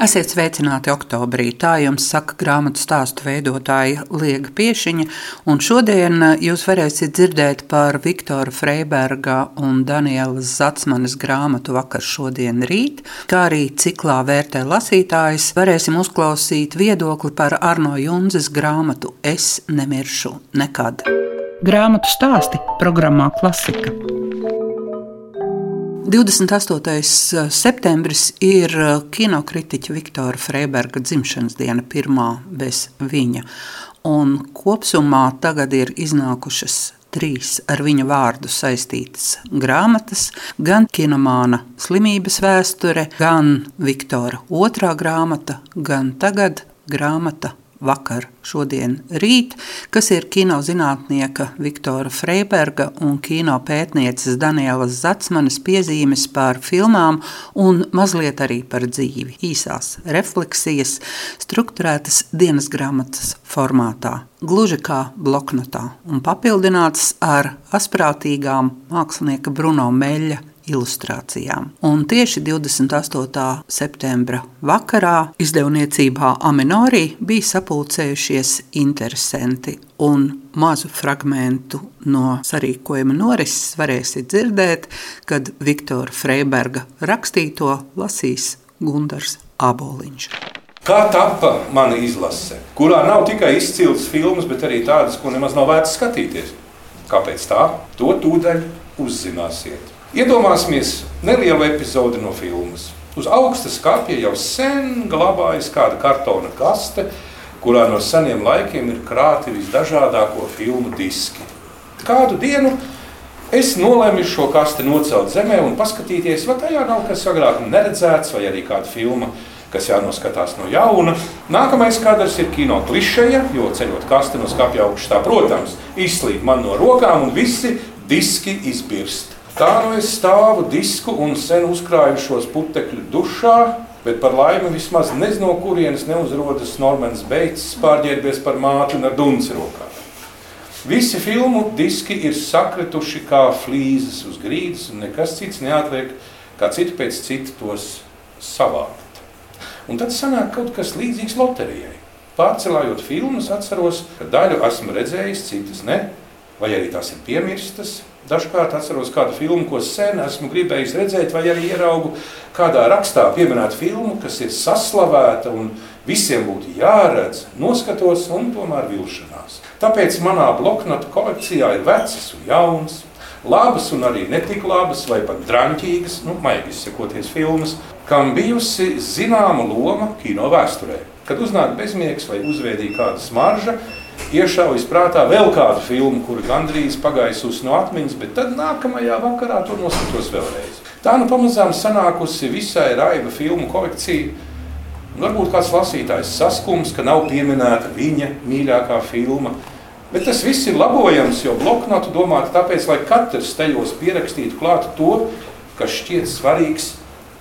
Esiet sveicināti oktobrī. Tā jums saka grāmatu stāstu veidotāja Liega Piešiņa. Un šodien eh, jūs varēsiet dzirdēt par Viktora Freiberga un Danielas Zatsmanes grāmatu vakar, šodien, rīt, kā arī ciklā vērtē lasītājs. Varēsim uzklausīt viedokli par Arno Junzes grāmatu Es nemiršu nekad. Grāmatu stāsti programmā Klasika. 28. Eh, septembris ir eh, kinokritiķa Viktora Freiberga dzimšanas diena, pirmā bez viņa. Un kopumā tagad ir iznākušas trīs ar viņa vārdu saistītas grāmatas, gan kinomāna slimības vēsture, gan Viktora otrā grāmata, gan tagad grāmata vakar, šodien, rīt, kas ir kinozinātnieka Viktora Freiberga un kino pētnieces Danielas Zatsmanes piezīmes par filmām un mazliet arī par dzīvi. Īsās refleksijas, strukturētas dienas grāmatas formātā, gluži kā bloknotā un papildinātas ar asprātīgām mākslinieka Bruno Meļa ilustrācijām. Un tieši 28. septembra vakarā izdevniecībā Aminorī bija sapulcējušies interesanti. Un mazu fragment no sarīkojuma norises varēsiet dzirdēt, kad Viktora Freiberga rakstīto lasīs Gunārs Aboliņš. Kā tappa mana izlase, kurā nav tikai izcils filmas, bet arī tādas, ko nemaz nav vērts skatīties? Kāpēc tā? To tūdaļ uzzināsiet. Iedomāsimies nelielu epizodi no filmas. Uz augstas skāpja jau sen glabājas kāda kartona kaste, kurā no seniem laikiem ir krāti visdažādāko filmu diski. Kādu dienu es nolēmu šo kasti nocelt zemē un paskatīties, vai tajā nav kas agrāk neredzēts, vai arī kāda filma, kas jānoskatās no jauna. Nākamais kadrs ir kino klišeja, jo ceļot kasti no skāpja augšā, protams, izslīd man no rokām un visi diski izbirst. Tā nu es stāvu disku un sen uzkrāju šos putekļus dušā, bet par laimi vismaz nezinu, no kurienes neuzrodas Normans Beits, pārģērbies par māti un ar dunci rokā. Visi filmu diski ir sakrituši kā flīzes uz grīdas, un nekas cits neatliek, kā citu pēc citu tos savākt. Un tad sanāk kaut kas līdzīgs loterijai. Pārcelājot filmas, atceros, ka daļu esmu redzējis, citas ne, vai arī tās ir piemirstas, Dažkārt atceros kādu filmu, ko sen esmu gribējis redzēt, vai arī ieraugu kādā rakstā pieminētu filmu, kas ir saslavēta un visiem būtu jāredz, noskatos un tomēr vilšanās. Tāpēc manā bloknotu kolekcijā ir vecas un jaunas, labas un arī netik labas, vai pat drāmīgas, nu, maigi izsakoties filmas, kam bijusi zināma loma kino vēsturē. Kad uznāk bezmiegs vai uzvēdīja kāda smarža, iešaujas prātā vēl kādu filmu, kuru gandrīz pagaisusi no atmiņas, bet tad nākamajā vakarā to noskatos vēlreiz. Tā nu pamazām sanākusi visai raiba filmu kolekcija. Varbūt kāds lasītājs saskums, ka nav pieminēta viņa mīļākā filma. Bet tas viss ir labojams, jo bloknotu domāta tāpēc, lai katrs tajos pierakstītu klāt to, kas šķiet svarīgs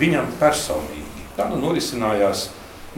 viņam personīgi. Tā nu norisinājās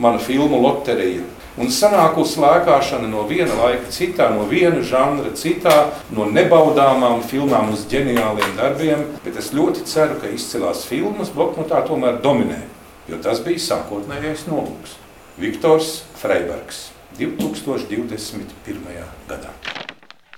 mana filmu loterija un sanākusi lēkāšana no viena laika citā, no viena žanra citā, no nebaudāmām filmām uz ģeniāliem darbiem. Bet es ļoti ceru, ka izcilās filmas bloknotā tomēr dominē, jo tas bija sākotnējais nolūks. Viktors Freibergs 2021. gadā.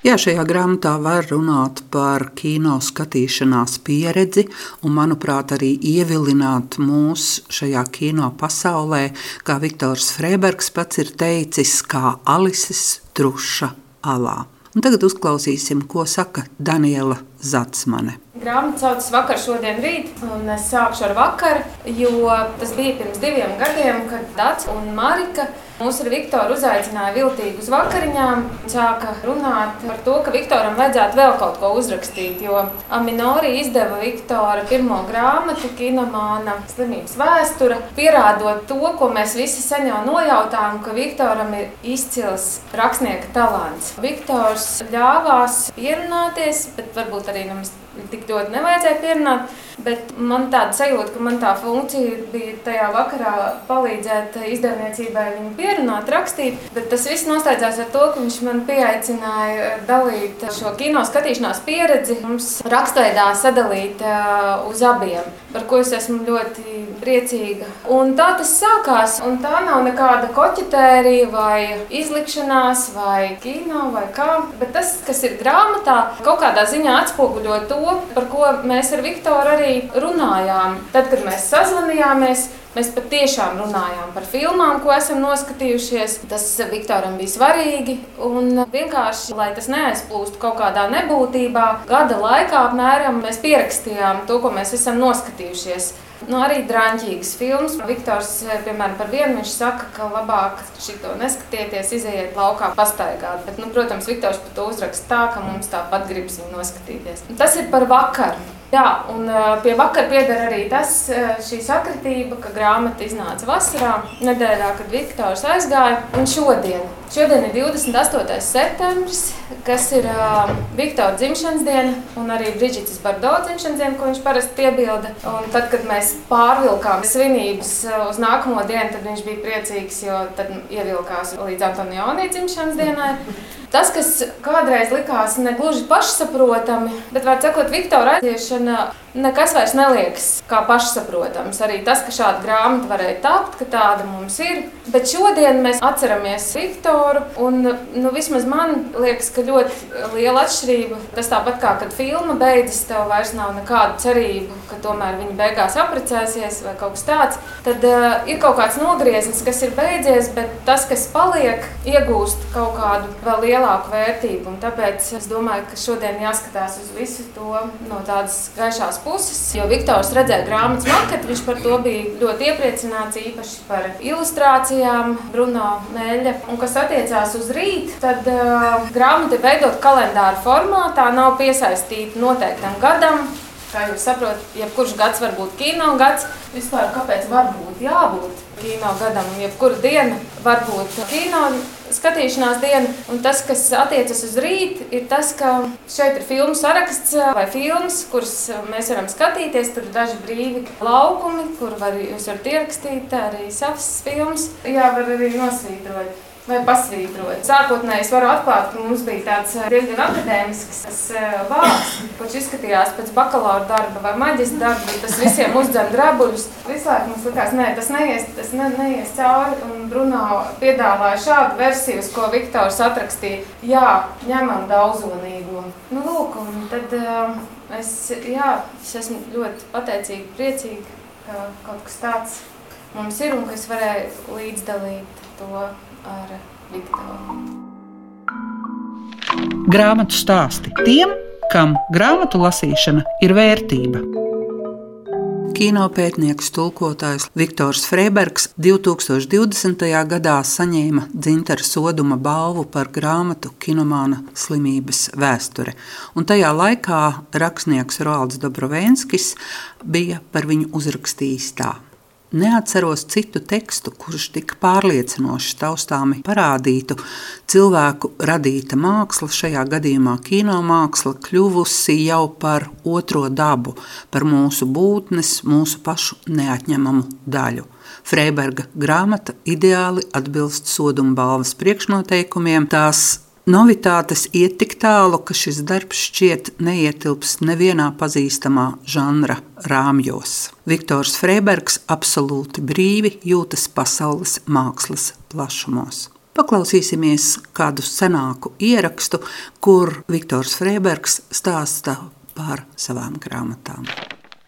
Jā, šajā grāmatā var runāt par kino skatīšanās pieredzi un, manuprāt, arī ievilināt mūs šajā kino pasaulē, kā Viktors Freibergs pats ir teicis, kā Alises truša alā. Un tagad uzklausīsim, ko saka Daniela Zatsmane. Grāmata saucas Vakar, šodien, rīt. Un es sākšu ar vakaru, jo tas bija pirms diviem gadiem, kad Dārts un Marika mūs ar Viktoru uzaicināja viltīgi uz vakariņām. Sāka runāt par to, ka Viktoram vajadzētu vēl kaut ko uzrakstīt, jo Aminori izdeva Viktora pirmo grāmatu, Kinomāna slimības vēsture, pierādot to, ko mēs visi sen jau nojautām, ka Viktoram ir izcils rakstnieka talants. Viktors ļāvās pierunāties, bet varbūt arī nemaz tik ļoti nevajadzēja pierunāt. Bet man tāda sajūta, ka man tā funkcija bija tajā vakarā palīdzēt izdevniecībai viņu pierunāt, rakstīt. Bet tas viss noslēdzās ar to, ka viņš man pieaicināja dalīt šo kino skatīšanās pieredzi, mums rakstveidā sadalīt uh, uz abiem, par ko es esmu ļoti priecīga. Un tā tas sākās, un tā nav nekāda koķetērija vai izlikšanās vai kino vai kā, bet tas, kas ir grāmatā, kaut kādā ziņā atspoguļo to, par ko mēs ar Viktoru arī runājām. Tad, kad mēs sazvanījāmies, Mēs patiešām runājām par filmām, ko esam noskatījušies. Tas Viktoram bija svarīgi. Un vienkārši, lai tas neaizplūstu kaut kādā nebūtībā, gada laikā apmēram mēs pierakstījām to, ko mēs esam noskatījušies. Nu, arī drāmīgas filmas. Viktors, eh, piemēram, par vienu viņš saka, ka labāk šito neskatieties, iziet laukā, pastaigāt. Bet, nu, protams, Viktors par to uzraksta tā, ka mums tāpat gribas viņu noskatīties. Tas ir par vakaru. Jā, un uh, pie vakara pieder arī tas, uh, šī sakritība, ka grāmata iznāca vasarā, nedēļā, kad Viktors aizgāja. Un šodien, šodien ir 28. septembris, kas ir uh, Viktora dzimšanas diena un arī Brigītas Bardo dzimšanas diena, ko viņš parasti piebilda. Un tad, kad mēs pārvilkām svinības uz nākamo dienu, tad viņš bija priecīgs, jo tad ievilkās līdz Antonionī dzimšanas dienai. Tas, kas kādreiz likās negluži pašsaprotami, bet, var sakot, Viktora aiziešana nekas vairs neliekas kā pašsaprotams. Arī tas, ka šāda grāmata varēja tapt, ka tāda mums ir. Bet šodien mēs atceramies Viktoru, un nu, vismaz man liekas, ka ļoti liela atšķirība. Tas tāpat kā kad filma beidzas, tev vairs nav nekādu cerību, ka tomēr viņa beigās apprecēsies vai kaut kas tāds. Tad uh, ir kaut kāds nogrieznis, kas ir beidzies, bet tas, kas paliek, iegūst kaut kādu vēl lielāku vērtību. Un tāpēc es domāju, ka šodien jāskatās uz visu to no tādas gaišās puses, jo Viktors redzēja grāmatas maketu, viņš par to bija ļoti iepriecināts, īpaši par ilustrācijām Bruno Mēļa. Un kas attiecās uz rītu, tad uh, grāmata ir veidot kalendāra formātā, nav piesaistīta noteiktam gadam. Kā jūs saprotat, jebkurš gads var būt kino gads. Vispār kāpēc var būt jābūt kino gadam? Jebkura diena var būt kino skatīšanās diena. Un tas, kas attiecas uz rītu, ir tas, ka šeit ir filmu saraksts vai filmas, kuras mēs varam skatīties. Tur ir daži brīvi laukumi, kur var, jūs varat ierakstīt arī savas filmas. Jā, var arī nosvītrot vai pasvītrot. Sākotnēji es varu atklāt, ka mums bija tāds eh, diezgan akadēmisks eh, vārds, kurš izskatījās pēc bakalaura darba vai maģistra darba, tas visiem uzdzen drabuļus. Visu laiku mums likās, nē, tas neies, tas ne, neies cauri, un Bruno piedāvāja šādu versiju, ko Viktors atrakstīja. Jā, ņemam daudzonīgo. Nu, lūk, un tad uh, es, jā, es esmu ļoti pateicīga, priecīga, ka kaut kas tāds mums ir un ka es varēju līdzdalīt to ar Viktoru. Grāmatu stāsti tiem, kam grāmatu lasīšana ir vērtība. Kino pētnieks, tulkotājs Viktors Freibergs 2020. gadā saņēma dzintara soduma balvu par grāmatu Kinomāna slimības vēsture. Un tajā laikā rakstnieks Roalds Dobrovenskis bija par viņu uzrakstījis tā. Neatceros citu tekstu, kurš tik pārliecinoši taustāmi parādītu cilvēku radīta māksla, šajā gadījumā kino māksla, kļuvusi jau par otro dabu, par mūsu būtnes, mūsu pašu neatņemamu daļu. Freiberga grāmata ideāli atbilst soduma balvas priekšnoteikumiem, tās Novitātes iet tik tālu, ka šis darbs šķiet neietilps nevienā pazīstamā žanra rāmjos. Viktors Freibergs absolūti brīvi jūtas pasaules mākslas plašumos. Paklausīsimies kādu senāku ierakstu, kur Viktors Freibergs stāsta par savām grāmatām.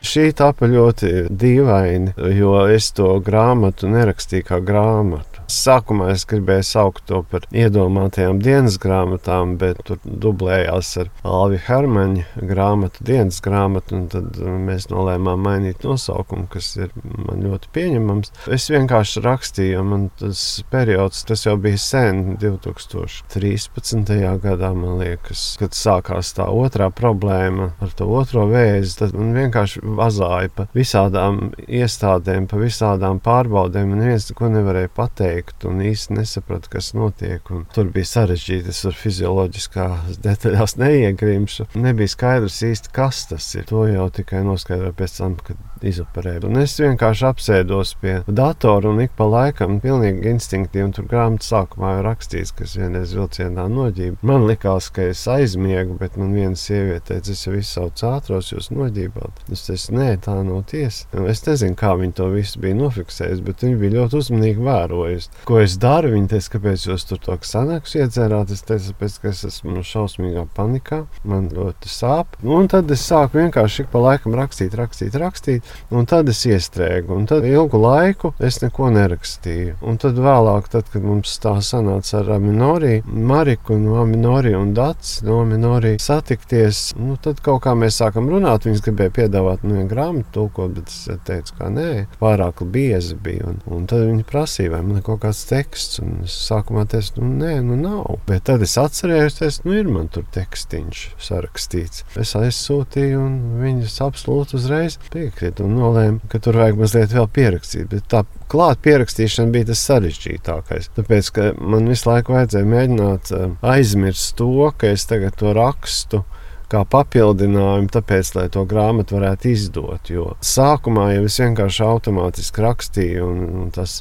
Šī tapa ļoti dīvaini, jo es to grāmatu nerakstīju kā grāmatu. Sākumā es gribēju saukt to par iedomātajām dienas grāmatām, bet tur dublējās ar Alvi Hermaņa grāmatu, dienas grāmatu, un tad mēs nolēmām mainīt nosaukumu, kas ir man ļoti pieņemams. Es vienkārši rakstīju, man tas periods, tas jau bija sen, 2013. gadā, man liekas, kad sākās tā otrā problēma ar to otro vēzi, tad man vienkārši vazāja pa visādām iestādēm, pa visādām pārbaudēm, un neviens neko nevarēja pateikt pateikt, un īsti nesapratu, kas notiek. Tur bija sarežģīti, es tur fizioloģiskās detaļās neiegrimšu. Nebija skaidrs īsti, kas tas ir. To jau tikai noskaidroju pēc tam, kad izoperēju. Un es vienkārši apsēdos pie datora un ik pa laikam, pilnīgi instinktīvi, un tur grāmatā sākumā jau rakstīts, ka es vienreiz vilcienā noģību. Man likās, ka es aizmiegu, bet man viena sieviete teica, es jau izsaucu ātros, jūs noģībāt. Es teicu, nē, tā nav tiesa. Es nezinu, kā viņi to visu bija nofiksējuši, bet viņi bija ļoti uzmanīgi vērojuši. Ko es daru? Viņi teica, kāpēc jūs tur to sanāks iedzērāt. Es teicu, tāpēc, ka es esmu šausmīgā panikā, man ļoti sāp. Un tad es sāku vienkārši ik pa laikam rakstīt, rakstīt, rakstīt. Un tad es iestrēgu, un tad ilgu laiku es neko nerakstīju. Un tad vēlāk, tad, kad mums tā sanāca ar Aminoriju, Mariku no Aminoriju un Dats no Aminoriju satikties, nu, tad kaut kā mēs sākam runāt. Viņas gribēja piedāvāt nu, vienu grāmatu tulkot, bet es teicu, ka nē, pārāk biezi bija. Un, un tad viņi prasīja, vai man ir kaut kāds teksts, un es sākumā teicu, nu nē, nu nav. Bet tad es atcerējos, ka nu, ir man tur tekstiņš sarakstīts. Es aizsūtīju, un viņas absolūti uzreiz piekrita un nolēma, ka tur vajag mazliet vēl pierakstīt. Bet tā klāt pierakstīšana bija tas sarežģītākais. Tāpēc, man visu laiku vajadzēja mēģināt eh, aizmirst to, ka es tagad to rakstu kā papildinājumu, tāpēc, lai to grāmatu varētu izdot. Jo sākumā jau es vienkārši automātiski rakstīju, un, un tas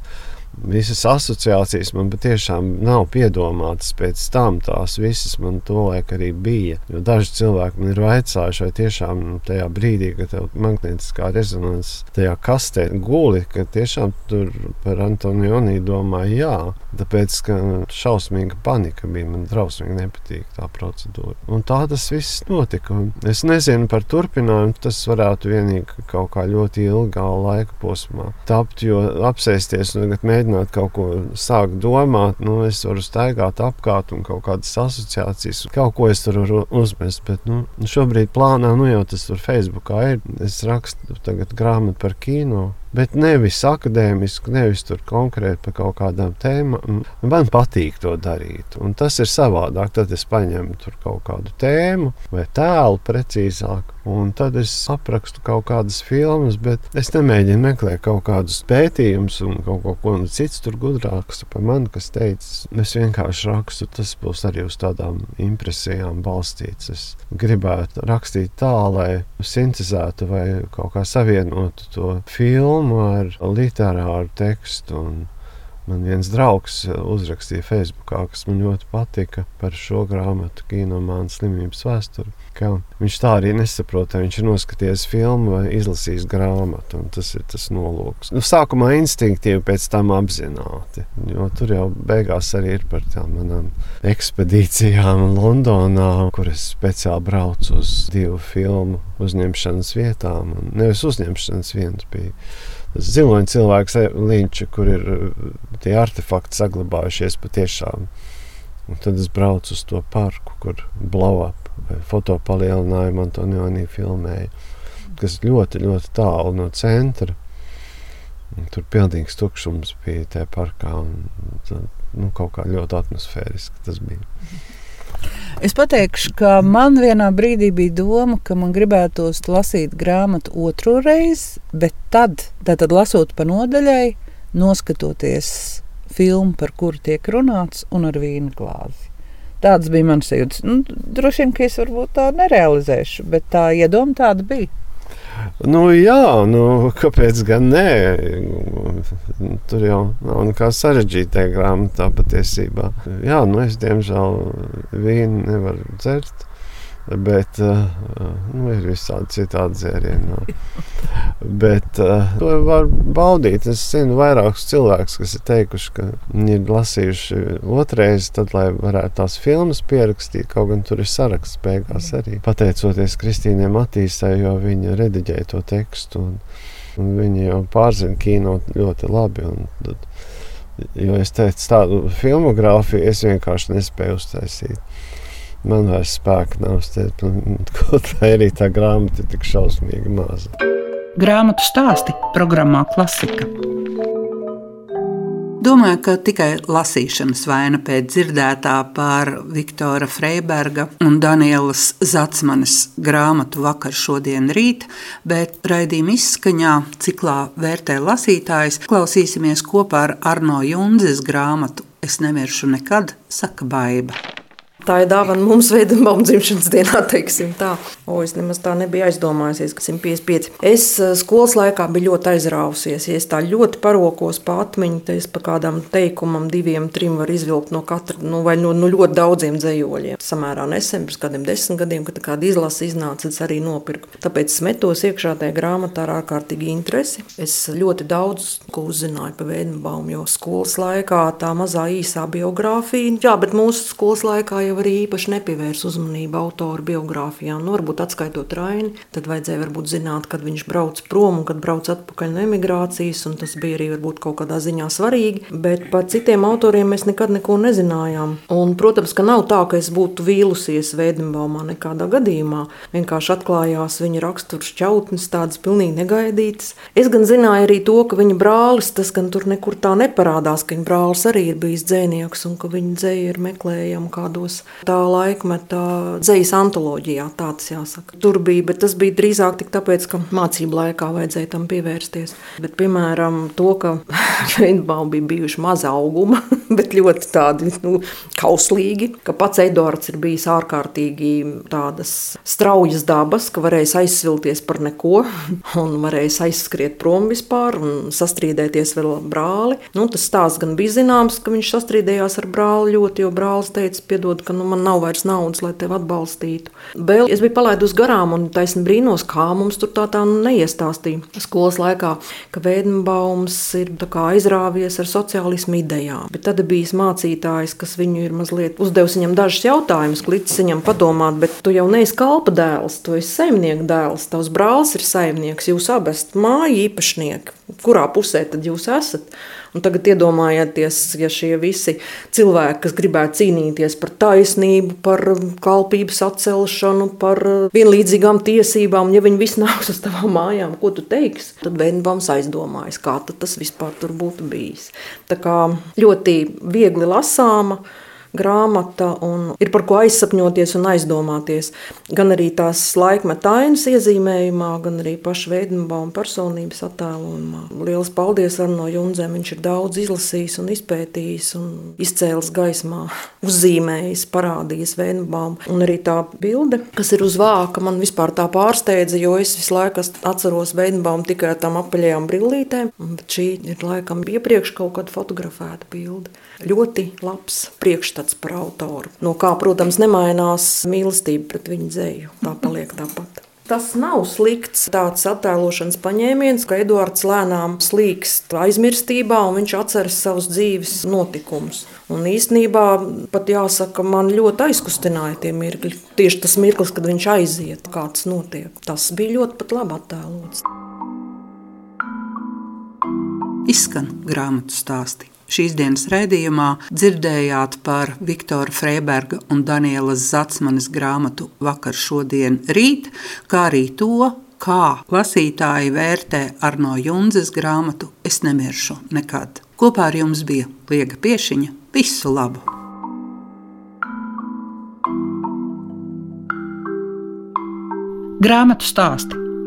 visas asociācijas man patiešām nav piedomātas pēc tam. Tās visas man tolaik arī bija. Jo daži cilvēki man ir vaicājuši, vai tiešām tajā brīdī, kad tev magnētiskā rezonanse tajā kastē guli, ka tiešām tur par Antonioni domāju, jā. Tāpēc, ka šausmīga panika bija, man drausmīgi nepatīk tā procedūra. Un tā tas viss notika. Un es nezinu par turpinājumu, tas varētu vienīgi kaut kā ļoti ilgā laika posmā tapt, jo apsēsties un tagad mēģināt mēģināt kaut ko sākt domāt, nu, es varu staigāt apkārt un kaut kādas asociācijas, kaut ko es tur varu uzmest. Bet nu, šobrīd plānā, nu jau tas tur Facebookā ir. Es rakstu tagad grāmatu par kino bet nevis akadēmiski, nevis tur konkrēti par kaut kādām tēmām. Man patīk to darīt, un tas ir savādāk. Tad es paņemu kaut kādu tēmu vai tēlu precīzāk, un tad es aprakstu kaut kādas filmas, bet es nemēģinu meklēt kaut kādus pētījumus un kaut ko, ko cits tur gudrāks par mani, kas teicis. Es vienkārši rakstu, tas būs arī uz tādām impresijām balstīts. Es gribētu rakstīt tā, lai sintēzētu vai kaut kā savienotu to filmu filmu ar literāru tekstu. Man viens draugs uzrakstīja Facebookā, kas man ļoti patika par šo grāmatu, Kinomāna slimības vēsturi. Viņš tā arī nesaprot, viņš ir noskatījies filmu vai izlasījis grāmatu. Tas ir tas nolūks. Nu, sākumā instinktīvi, pēc tam apzināti. Jo tur jau beigās arī ir par tām manām ekspedīcijām Londonā, kur es speciāli braucu uz divu filmu uzņemšanas vietām. Nevis uzņemšanas viens bija ziloņa cilvēks, līnča, kur ir uh, tie artefakti saglabājušies patiešām. Un tad es braucu uz to parku, kur blow-up vai fotopalielinājumu Antonioni filmēja, kas ļoti, ļoti tālu no centra. Un tur pilnīgs tukšums bija tajā parkā. Un, nu, kaut kā ļoti atmosfēriski tas bija. Es pateikšu, ka man vienā brīdī bija doma, ka man gribētos lasīt grāmatu otro reizi, bet tad, tad lasot pa nodaļai, noskatoties filmu, par kuru tiek runāts, un ar vīna glāzi. Tāds bija mans jūtas. Nu, droši vien, ka es varbūt tā nerealizēšu, bet tā iedoma tāda bija. Nu, jā, nu, kāpēc gan nē? Tur jau nav nekā sarežģīta grāmatā patiesībā. Jā, nu, es diemžēl vīnu nevaru dzert. Bet uh, nu, ir visādi citādi dzērieni. No. Bet uh, to var baudīt. Es zinu vairākus cilvēkus, kas ir teikuši, ka viņi ir lasījuši otrreiz, tad, lai varētu tās filmas pierakstīt. Kaut gan tur ir saraksts beigās arī. Pateicoties Kristīnai Matīsai, jo viņa rediģēja to tekstu. Un, un viņa jau pārzina kino ļoti labi. Tad, jo es teicu, tādu filmogrāfiju es vienkārši nespēju uztaisīt man vairs spēka nav stipri. Kaut arī tā grāmata ir tik šausmīgi maza. Grāmatu stāsti programmā Klasika. Domāju, ka tikai lasīšanas vaina pēc dzirdētā par Viktora Freiberga un Danielas Zatsmanes grāmatu vakar, šodien, rīt, bet raidījuma izskaņā, ciklā vērtē lasītājs, klausīsimies kopā ar Arno Junzes grāmatu Es nemiršu nekad, saka Baiba. Tā ir dāvana mums veidojuma dzimšanas dienā, teiksim tā. O, es nemaz tā nebiju aizdomājusies, ka 155. Es eh, skolas laikā biju ļoti aizrāvusies. Ja es tā ļoti parokos pa atmiņu, tad es pa kādam teikumam, diviem, trim var izvilkt no katra, nu, vai no nu, ļoti daudziem dzējoļiem. Samērā nesen, pirms kādiem desmit gadiem, kad kāda izlase iznāca, es arī nopirku. Tāpēc es metos iekšā tajā grāmatā ar ārkārtīgi interesi. Es ļoti daudz ko uzzināju par Vēdenbaumu, jo skolas laikā tā mazā īsā biogrāfija, jā, bet mūsu skolas laikā jau arī īpaši nepievērs uzmanību autoru biogrāfijām. Nu, varbūt atskaitot Raini, tad vajadzēja varbūt zināt, kad viņš brauc prom un kad brauc atpakaļ no emigrācijas, un tas bija arī varbūt kaut kādā ziņā svarīgi. Bet par citiem autoriem mēs nekad neko nezinājām. Un, protams, ka nav tā, ka es būtu vīlusies Vēdenbaumā nekādā gadījumā. Vienkārši atklājās viņa rakstura šķautnes, tādas pilnīgi negaidītas. Es gan zināju arī to, ka viņa brālis, tas gan tur nekur tā neparādās, ka viņa brālis arī ir bijis dzēnieks un ka viņa dzēja ir meklējama kādos tā laikmeta dzējas antoloģijā. Tāds jā, jāsaka. Tur bija, bet tas bija drīzāk tāpēc, ka mācību laikā vajadzēja tam pievērsties. Bet, piemēram, to, ka Feitbaum bija bijuši maza auguma, bet ļoti tādi nu, kauslīgi, ka pats Edvards ir bijis ārkārtīgi tādas straujas dabas, ka varēja aizsvilties par neko un varēja aizskriet prom vispār un sastrīdēties vēl brāli. Nu, tas stāsts gan bija zināms, ka viņš sastrīdējās ar brāli ļoti, jo brālis teica, piedod, ka nu, man nav vairs naudas, lai tevi atbalstītu. Vēl es biju palaidusi garām un taisni brīnos, kā mums tur tā tā neiestāstīja skolas laikā, ka Vēdenbaums ir aizrāvies ar sociālismu idejām. Bet tad bija mācītājs, kas viņu ir mazliet uzdevis viņam dažus jautājumus, līdz viņam padomāt, bet tu jau neesi kalpa dēls, tu esi saimnieka dēls, tavs brālis ir saimnieks, jūs abi esat māju īpašnieki. Kurā pusē tad jūs esat? Un tagad iedomājieties, ja šie visi cilvēki, kas gribētu cīnīties par taisnību, par kalpības atcelšanu, par vienlīdzīgām tiesībām, ja viņi visi nāks uz tavām mājām, ko tu teiksi? Tad Vēnbams aizdomājas, kā tas vispār tur būtu bijis. Tā kā ļoti viegli lasāma grāmata un ir par ko aizsapņoties un aizdomāties. Gan arī tās laikmeta ainas iezīmējumā, gan arī paša Veidmaņa personības attēlojumā. Lielas paldies Arno Junzēm. Viņš ir daudz izlasījis un izpētījis un izcēlis gaismā, uzzīmējis, parādījis Veidmaņu. Un arī tā bilde, kas ir uz vāka, man vispār tā pārsteidza, jo es visu laiku atceros Veidmaņu tikai ar tām apaļajām brillītēm, bet šī ir laikam iepriekš kaut kāda fotografēta bilde. Ļoti labs priekšstats uzskats par autoru. No kā, protams, nemainās mīlestība pret viņa dzēju. Tā paliek tāpat. Tas nav slikts tāds attēlošanas paņēmiens, ka Edvards lēnām slīkst aizmirstībā un viņš atceras savus dzīves notikumus. Un īsnībā pat jāsaka, man ļoti aizkustināja tie mirkļi. Tieši tas mirklis, kad viņš aiziet, kā tas notiek. Tas bija ļoti labi attēlots. Izskan grāmatu stāstī. Šīs dienas raidījumā dzirdējāt par Viktora Freiberga un Danielas Zatsmanes grāmatu Vakar, šodien, rīt, kā arī to, kā lasītāji vērtē Arno Junzes grāmatu Es nemiršu nekad. Kopā ar jums bija Liega Piešiņa. Visu labu! Grāmatu stāsti